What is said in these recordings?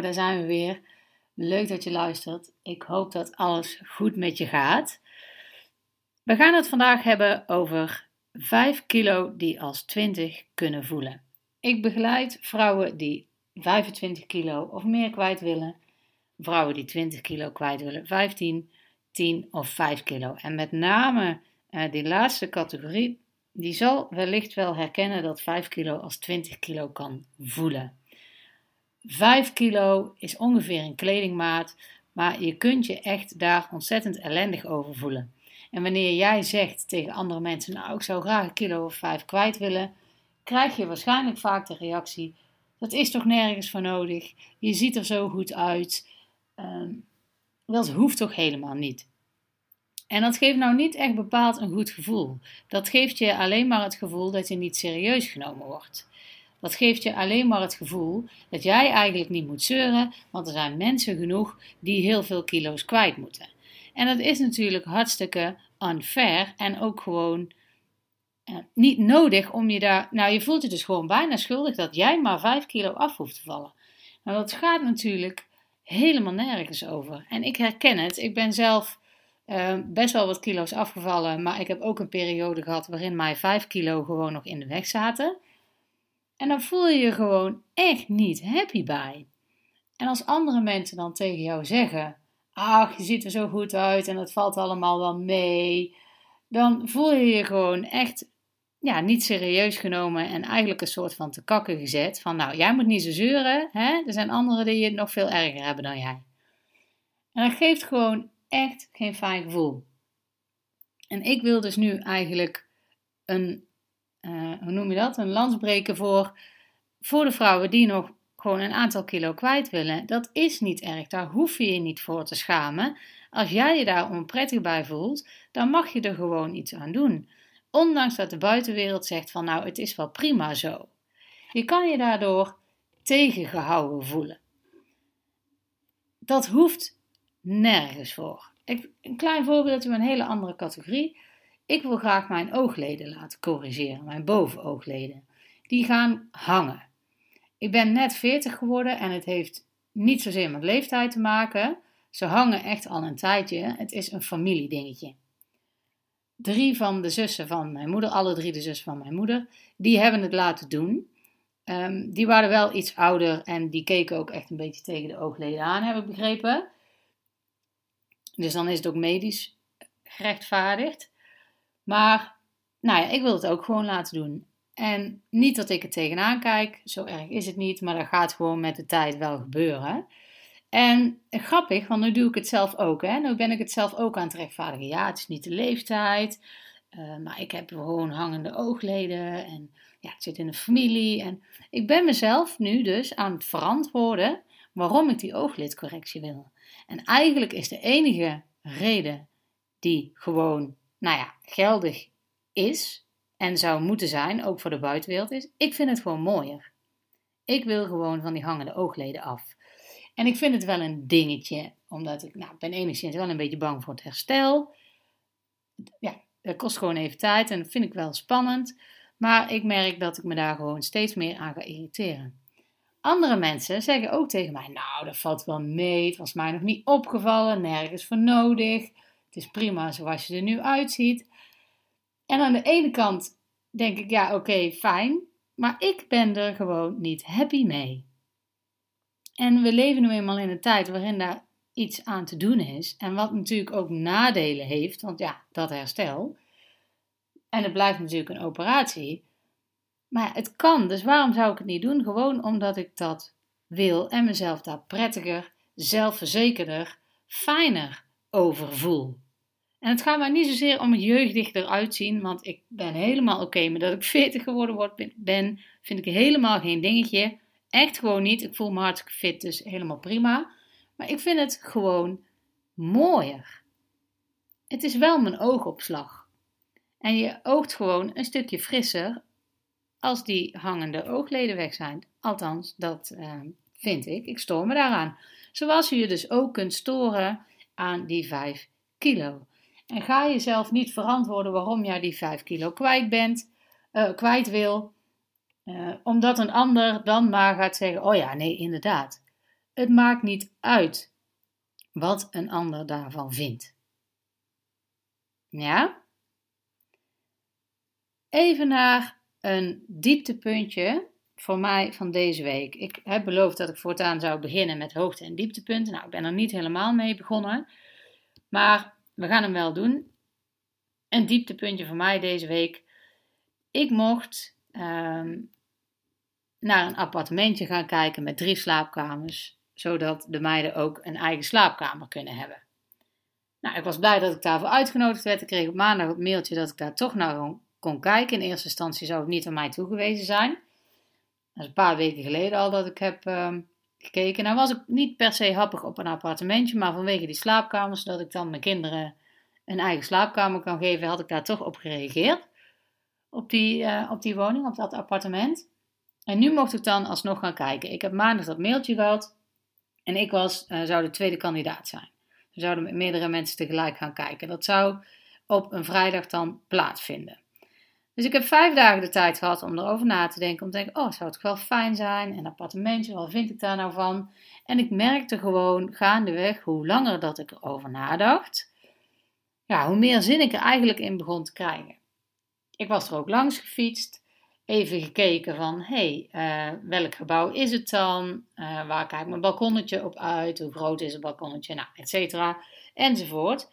Daar zijn we weer. Leuk dat je luistert. Ik hoop dat alles goed met je gaat. We gaan het vandaag hebben over 5 kilo die als 20 kunnen voelen. Ik begeleid vrouwen die 25 kilo of meer kwijt willen, vrouwen die 20 kilo kwijt willen, 15, 10 of 5 kilo. En met name uh, die laatste categorie, die zal wellicht wel herkennen dat 5 kilo als 20 kilo kan voelen. 5 kilo is ongeveer een kledingmaat, maar je kunt je echt daar ontzettend ellendig over voelen. En wanneer jij zegt tegen andere mensen, nou ik zou graag een kilo of 5 kwijt willen, krijg je waarschijnlijk vaak de reactie, dat is toch nergens voor nodig, je ziet er zo goed uit, um, dat hoeft toch helemaal niet. En dat geeft nou niet echt bepaald een goed gevoel. Dat geeft je alleen maar het gevoel dat je niet serieus genomen wordt. Dat geeft je alleen maar het gevoel dat jij eigenlijk niet moet zeuren, want er zijn mensen genoeg die heel veel kilo's kwijt moeten. En dat is natuurlijk hartstikke unfair en ook gewoon eh, niet nodig om je daar. Nou, je voelt je dus gewoon bijna schuldig dat jij maar 5 kilo af hoeft te vallen. Nou, dat gaat natuurlijk helemaal nergens over. En ik herken het. Ik ben zelf uh, best wel wat kilo's afgevallen, maar ik heb ook een periode gehad waarin mij 5 kilo gewoon nog in de weg zaten. En dan voel je je gewoon echt niet happy bij. En als andere mensen dan tegen jou zeggen: Ach, je ziet er zo goed uit en het valt allemaal wel mee. Dan voel je je gewoon echt ja, niet serieus genomen en eigenlijk een soort van te kakken gezet. Van nou, jij moet niet zo zeuren, hè? er zijn anderen die het nog veel erger hebben dan jij. En dat geeft gewoon echt geen fijn gevoel. En ik wil dus nu eigenlijk een uh, hoe noem je dat, een lans breken voor, voor de vrouwen die nog gewoon een aantal kilo kwijt willen. Dat is niet erg, daar hoef je je niet voor te schamen. Als jij je daar onprettig bij voelt, dan mag je er gewoon iets aan doen. Ondanks dat de buitenwereld zegt van nou, het is wel prima zo. Je kan je daardoor tegengehouden voelen. Dat hoeft nergens voor. Ik, een klein voorbeeldje met een hele andere categorie. Ik wil graag mijn oogleden laten corrigeren, mijn bovenoogleden. Die gaan hangen. Ik ben net 40 geworden en het heeft niet zozeer met leeftijd te maken. Ze hangen echt al een tijdje. Het is een familiedingetje. Drie van de zussen van mijn moeder, alle drie de zussen van mijn moeder, die hebben het laten doen. Um, die waren wel iets ouder en die keken ook echt een beetje tegen de oogleden aan, heb ik begrepen. Dus dan is het ook medisch gerechtvaardigd. Maar nou ja, ik wil het ook gewoon laten doen. En niet dat ik het tegenaan kijk, zo erg is het niet, maar dat gaat gewoon met de tijd wel gebeuren. En grappig, want nu doe ik het zelf ook. Hè? Nu ben ik het zelf ook aan het rechtvaardigen. Ja, het is niet de leeftijd, uh, maar ik heb gewoon hangende oogleden en ja, het zit in de familie. En ik ben mezelf nu dus aan het verantwoorden waarom ik die ooglidcorrectie wil. En eigenlijk is de enige reden die gewoon nou ja, geldig is en zou moeten zijn, ook voor de buitenwereld, is: ik vind het gewoon mooier. Ik wil gewoon van die hangende oogleden af. En ik vind het wel een dingetje, omdat ik nou, ben enigszins wel een beetje bang voor het herstel. Ja, dat kost gewoon even tijd en dat vind ik wel spannend. Maar ik merk dat ik me daar gewoon steeds meer aan ga irriteren. Andere mensen zeggen ook tegen mij: Nou, dat valt wel mee. Het was mij nog niet opgevallen, nergens voor nodig. Het is prima zoals je er nu uitziet. En aan de ene kant denk ik, ja, oké, fijn. Maar ik ben er gewoon niet happy mee. En we leven nu eenmaal in een tijd waarin daar iets aan te doen is. En wat natuurlijk ook nadelen heeft, want ja, dat herstel. En het blijft natuurlijk een operatie. Maar het kan, dus waarom zou ik het niet doen? Gewoon omdat ik dat wil en mezelf daar prettiger, zelfverzekerder, fijner over voel. En het gaat mij niet zozeer om het jeugdig eruit want ik ben helemaal oké met dat ik 40 geworden ben. Vind ik helemaal geen dingetje. Echt gewoon niet. Ik voel me hartstikke fit, dus helemaal prima. Maar ik vind het gewoon mooier. Het is wel mijn oogopslag. En je oogt gewoon een stukje frisser als die hangende oogleden weg zijn. Althans, dat uh, vind ik. Ik stoor me daaraan. Zoals je je dus ook kunt storen aan die 5 kilo. En ga jezelf niet verantwoorden waarom jij die 5 kilo kwijt bent, uh, kwijt wil, uh, omdat een ander dan maar gaat zeggen: Oh ja, nee, inderdaad. Het maakt niet uit wat een ander daarvan vindt. Ja? Even naar een dieptepuntje voor mij van deze week. Ik heb beloofd dat ik voortaan zou beginnen met hoogte- en dieptepunten. Nou, ik ben er niet helemaal mee begonnen. Maar we gaan hem wel doen. Een dieptepuntje voor mij deze week. Ik mocht ehm, naar een appartementje gaan kijken met drie slaapkamers, zodat de meiden ook een eigen slaapkamer kunnen hebben. Nou, ik was blij dat ik daarvoor uitgenodigd werd. Ik kreeg op maandag het mailtje dat ik daar toch naar kon kijken. In eerste instantie zou het niet aan mij toegewezen zijn. Dat is een paar weken geleden al dat ik heb uh, gekeken. Nou was ik niet per se happig op een appartementje, maar vanwege die slaapkamers, zodat ik dan mijn kinderen een eigen slaapkamer kan geven, had ik daar toch op gereageerd. Op die, uh, op die woning, op dat appartement. En nu mocht ik dan alsnog gaan kijken. Ik heb maandag dat mailtje gehad en ik was, uh, zou de tweede kandidaat zijn. We zouden met meerdere mensen tegelijk gaan kijken. Dat zou op een vrijdag dan plaatsvinden. Dus ik heb vijf dagen de tijd gehad om erover na te denken. Om te denken, oh, zou het wel fijn zijn? En appartementje, wat vind ik daar nou van? En ik merkte gewoon gaandeweg, hoe langer dat ik erover nadacht, ja, hoe meer zin ik er eigenlijk in begon te krijgen. Ik was er ook langs gefietst, even gekeken van, hé, hey, uh, welk gebouw is het dan? Uh, waar kijkt mijn balkonnetje op uit? Hoe groot is het balkonnetje? Nou, et cetera, enzovoort.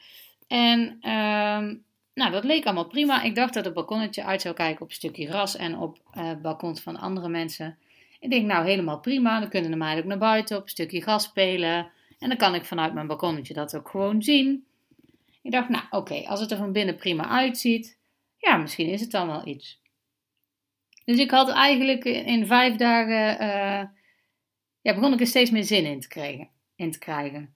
En... Uh, nou, dat leek allemaal prima. Ik dacht dat het balkonnetje uit zou kijken op een stukje gras en op uh, balkons van andere mensen. Ik denk, nou, helemaal prima. Dan kunnen de meiden ook naar buiten op een stukje gras spelen. En dan kan ik vanuit mijn balkonnetje dat ook gewoon zien. Ik dacht, nou, oké, als het er van binnen prima uitziet, ja, misschien is het dan wel iets. Dus ik had eigenlijk in vijf dagen, uh, ja, begon ik er steeds meer zin in te krijgen. In te krijgen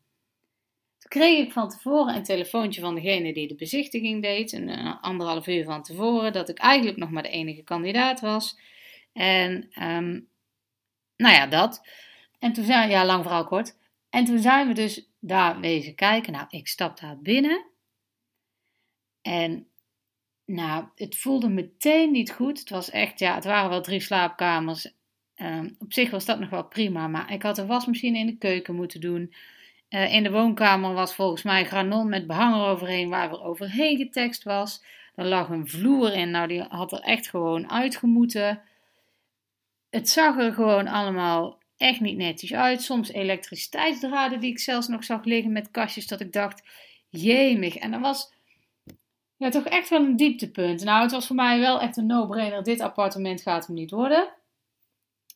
kreeg ik van tevoren een telefoontje van degene die de bezichtiging deed, een, een anderhalf uur van tevoren, dat ik eigenlijk nog maar de enige kandidaat was. En um, nou ja, dat. En toen zijn ja, lang verhaal kort. En toen zijn we dus daar wezen kijken. Nou, ik stap daar binnen. En nou, het voelde meteen niet goed. Het was echt, ja, het waren wel drie slaapkamers. Um, op zich was dat nog wel prima, maar ik had een wasmachine in de keuken moeten doen. Uh, in de woonkamer was volgens mij granon met behang eroverheen waar er overheen getekst was. Er lag een vloer in, nou die had er echt gewoon uitgemoeten. Het zag er gewoon allemaal echt niet netjes uit. Soms elektriciteitsdraden die ik zelfs nog zag liggen met kastjes dat ik dacht, jemig. En dat was ja, toch echt wel een dieptepunt. Nou, het was voor mij wel echt een no-brainer. Dit appartement gaat hem niet worden.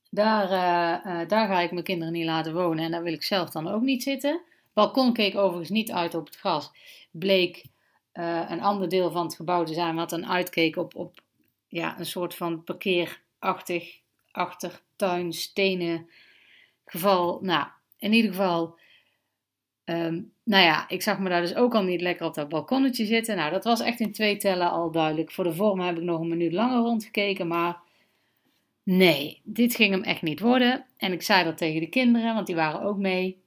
Daar, uh, uh, daar ga ik mijn kinderen niet laten wonen en daar wil ik zelf dan ook niet zitten. Balkon keek overigens niet uit op het gras. Bleek uh, een ander deel van het gebouw te zijn wat dan uitkeek op, op ja, een soort van parkeerachtig achtertuin, stenen geval. Nou, in ieder geval, um, nou ja, ik zag me daar dus ook al niet lekker op dat balkonnetje zitten. Nou, dat was echt in twee tellen al duidelijk. Voor de vorm heb ik nog een minuut langer rondgekeken, maar nee, dit ging hem echt niet worden. En ik zei dat tegen de kinderen, want die waren ook mee.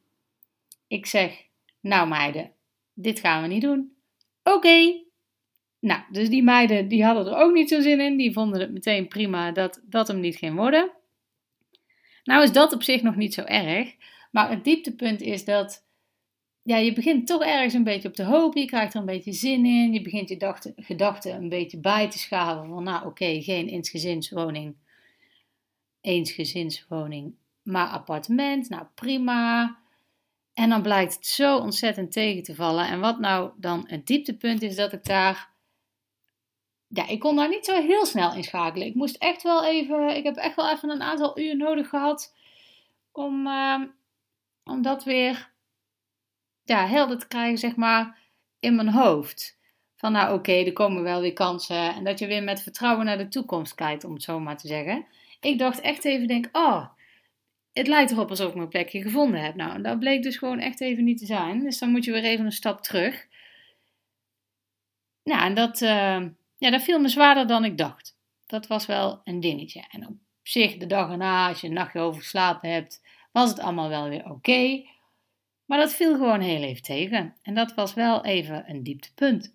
Ik zeg, nou meiden, dit gaan we niet doen. Oké. Nou, dus die meiden die hadden er ook niet zo zin in. Die vonden het meteen prima dat dat hem niet ging worden. Nou is dat op zich nog niet zo erg. Maar het dieptepunt is dat ja, je begint toch ergens een beetje op te hopen. Je krijgt er een beetje zin in. Je begint je gedachten een beetje bij te schaven van nou oké, geen eensgezinswoning eensgezinswoning, maar appartement. Nou prima. En dan blijkt het zo ontzettend tegen te vallen. En wat nou dan het dieptepunt is, dat ik daar. Ja, ik kon daar niet zo heel snel in schakelen. Ik moest echt wel even. Ik heb echt wel even een aantal uur nodig gehad om, uh, om dat weer ja, helder te krijgen, zeg maar, in mijn hoofd. Van nou oké, er komen wel weer kansen. En dat je weer met vertrouwen naar de toekomst kijkt, om het zo maar te zeggen. Ik dacht echt even, denk, oh, het lijkt erop alsof ik mijn plekje gevonden heb. Nou, dat bleek dus gewoon echt even niet te zijn. Dus dan moet je weer even een stap terug. Nou, en dat, uh, ja, dat viel me zwaarder dan ik dacht. Dat was wel een dingetje. En op zich, de dag erna, als je een nachtje over geslapen hebt, was het allemaal wel weer oké. Maar dat viel gewoon heel even tegen. En dat was wel even een dieptepunt.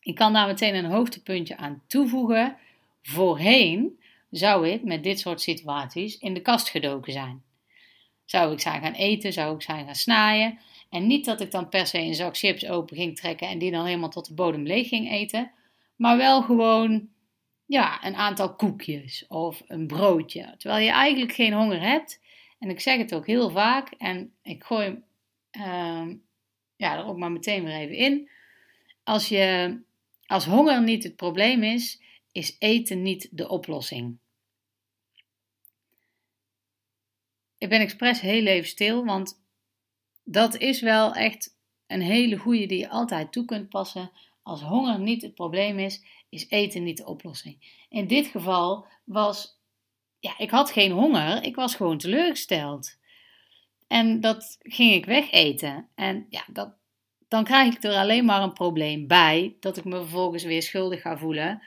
Ik kan daar meteen een hoogtepuntje aan toevoegen. Voorheen zou ik met dit soort situaties in de kast gedoken zijn. Zou ik zijn gaan eten? Zou ik zijn gaan snaaien? En niet dat ik dan per se een zak chips open ging trekken en die dan helemaal tot de bodem leeg ging eten. Maar wel gewoon ja, een aantal koekjes of een broodje. Terwijl je eigenlijk geen honger hebt. En ik zeg het ook heel vaak. En ik gooi uh, ja, er ook maar meteen weer even in. Als, je, als honger niet het probleem is, is eten niet de oplossing. Ik ben expres heel even stil, want dat is wel echt een hele goede die je altijd toe kunt passen. Als honger niet het probleem is, is eten niet de oplossing. In dit geval was, ja, ik had geen honger, ik was gewoon teleurgesteld. En dat ging ik wegeten. En ja, dat, dan krijg ik er alleen maar een probleem bij, dat ik me vervolgens weer schuldig ga voelen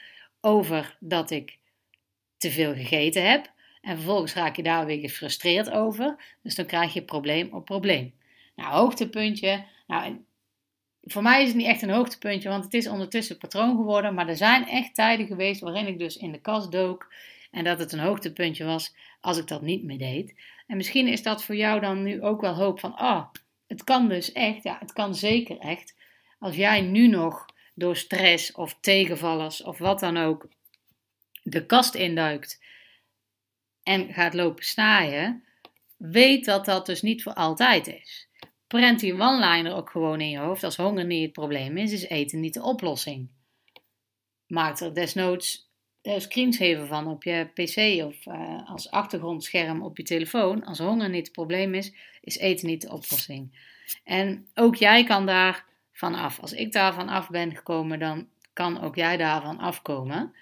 over dat ik te veel gegeten heb. En vervolgens raak je daar weer gefrustreerd over. Dus dan krijg je probleem op probleem. Nou, hoogtepuntje. Nou, voor mij is het niet echt een hoogtepuntje, want het is ondertussen patroon geworden. Maar er zijn echt tijden geweest waarin ik dus in de kast dook. En dat het een hoogtepuntje was als ik dat niet meer deed. En misschien is dat voor jou dan nu ook wel hoop van, ah, het kan dus echt. Ja, het kan zeker echt. Als jij nu nog door stress of tegenvallers of wat dan ook de kast induikt en gaat lopen snaaien, weet dat dat dus niet voor altijd is. Prent die one-liner ook gewoon in je hoofd. Als honger niet het probleem is, is eten niet de oplossing. Maak er desnoods uh, screenshaven van op je pc of uh, als achtergrondscherm op je telefoon. Als honger niet het probleem is, is eten niet de oplossing. En ook jij kan daar van af. Als ik daarvan af ben gekomen, dan kan ook jij daarvan afkomen.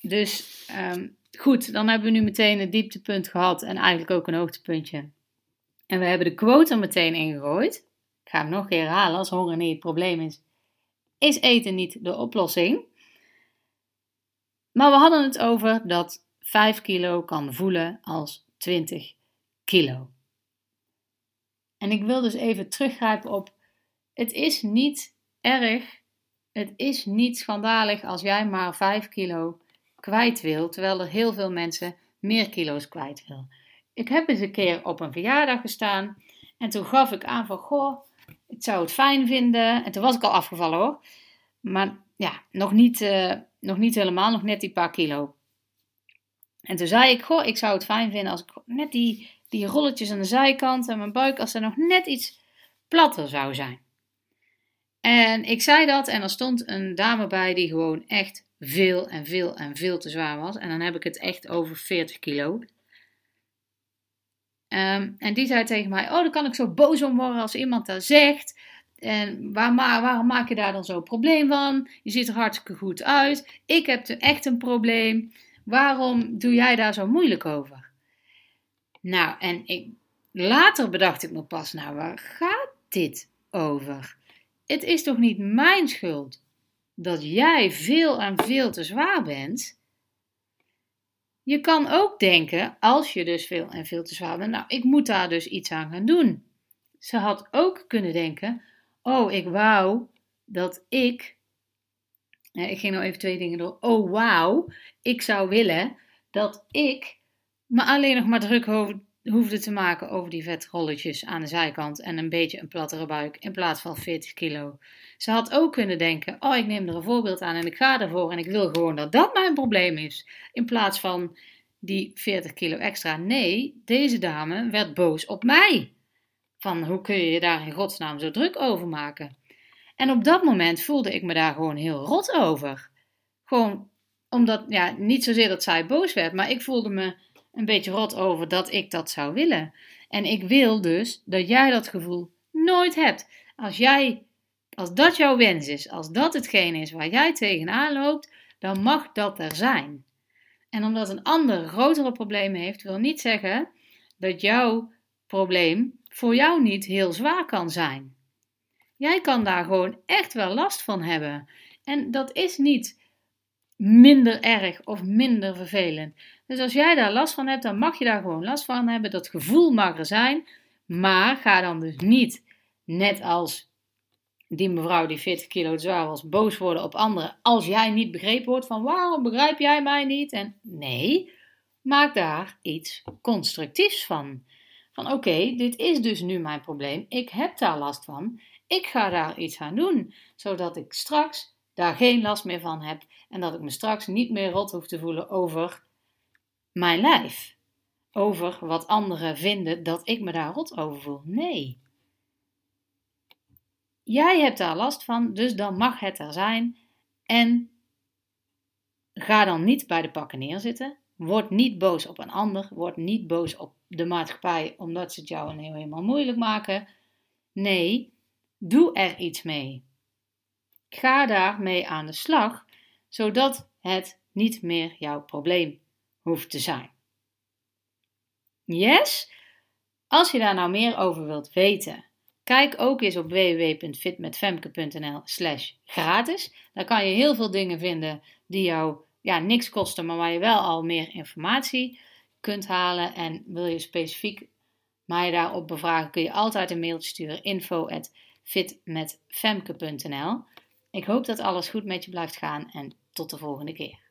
Dus um, Goed, dan hebben we nu meteen een dieptepunt gehad en eigenlijk ook een hoogtepuntje. En we hebben de quote er meteen ingegooid. Ik ga hem nog een keer herhalen als honger niet het probleem is. Is eten niet de oplossing? Maar we hadden het over dat 5 kilo kan voelen als 20 kilo. En ik wil dus even teruggrijpen op: het is niet erg, het is niet schandalig als jij maar 5 kilo kwijt wil, terwijl er heel veel mensen meer kilo's kwijt wil. Ik heb eens een keer op een verjaardag gestaan en toen gaf ik aan van, goh, ik zou het fijn vinden. En toen was ik al afgevallen hoor. Maar ja, nog niet, uh, nog niet helemaal, nog net die paar kilo. En toen zei ik, goh, ik zou het fijn vinden als ik net die, die rolletjes aan de zijkant en mijn buik, als er nog net iets platter zou zijn. En ik zei dat en er stond een dame bij die gewoon echt veel en veel en veel te zwaar was. En dan heb ik het echt over 40 kilo. Ehm, en die zei tegen mij: Oh, dan kan ik zo boos om worden als iemand dat zegt. En waar, waarom maak je daar dan zo'n probleem van? Je ziet er hartstikke goed uit. Ik heb echt een probleem. Waarom doe jij daar zo moeilijk over? Nou, en ik, later bedacht ik me pas: Nou, waar gaat dit over? Het is toch niet mijn schuld dat jij veel en veel te zwaar bent. Je kan ook denken, als je dus veel en veel te zwaar bent, nou, ik moet daar dus iets aan gaan doen. Ze had ook kunnen denken, oh, ik wou dat ik, ik ging nou even twee dingen door, oh, wauw, ik zou willen dat ik me alleen nog maar druk hoefde te maken over die vetrolletjes aan de zijkant en een beetje een plattere buik in plaats van 40 kilo. Ze had ook kunnen denken: oh, ik neem er een voorbeeld aan en ik ga ervoor en ik wil gewoon dat dat mijn probleem is. In plaats van die 40 kilo extra. Nee, deze dame werd boos op mij. Van hoe kun je je daar in godsnaam zo druk over maken? En op dat moment voelde ik me daar gewoon heel rot over. Gewoon omdat, ja, niet zozeer dat zij boos werd, maar ik voelde me een beetje rot over dat ik dat zou willen. En ik wil dus dat jij dat gevoel nooit hebt. Als jij, als dat jouw wens is, als dat hetgeen is waar jij tegenaan loopt, dan mag dat er zijn. En omdat een ander grotere problemen heeft, wil niet zeggen dat jouw probleem voor jou niet heel zwaar kan zijn. Jij kan daar gewoon echt wel last van hebben. En dat is niet minder erg of minder vervelend. Dus als jij daar last van hebt, dan mag je daar gewoon last van hebben. Dat gevoel mag er zijn. Maar ga dan dus niet, net als die mevrouw die 40 kilo zwaar was, boos worden op anderen. Als jij niet begrepen wordt van waarom begrijp jij mij niet? En nee, maak daar iets constructiefs van. Van oké, dit is dus nu mijn probleem. Ik heb daar last van. Ik ga daar iets aan doen, zodat ik straks daar geen last meer van heb en dat ik me straks niet meer rot hoef te voelen over mijn lijf. Over wat anderen vinden dat ik me daar rot over voel. Nee. Jij hebt daar last van, dus dan mag het er zijn. En ga dan niet bij de pakken neerzitten. Word niet boos op een ander. Word niet boos op de maatschappij omdat ze het jou helemaal moeilijk maken. Nee, doe er iets mee. Ga daarmee aan de slag, zodat het niet meer jouw probleem hoeft te zijn. Yes? Als je daar nou meer over wilt weten, kijk ook eens op www.fitmetfemke.nl slash gratis. Daar kan je heel veel dingen vinden die jou ja, niks kosten, maar waar je wel al meer informatie kunt halen. En wil je specifiek mij daarop bevragen, kun je altijd een mailtje sturen info.fitmetfemke.nl Ik hoop dat alles goed met je blijft gaan en tot de volgende keer.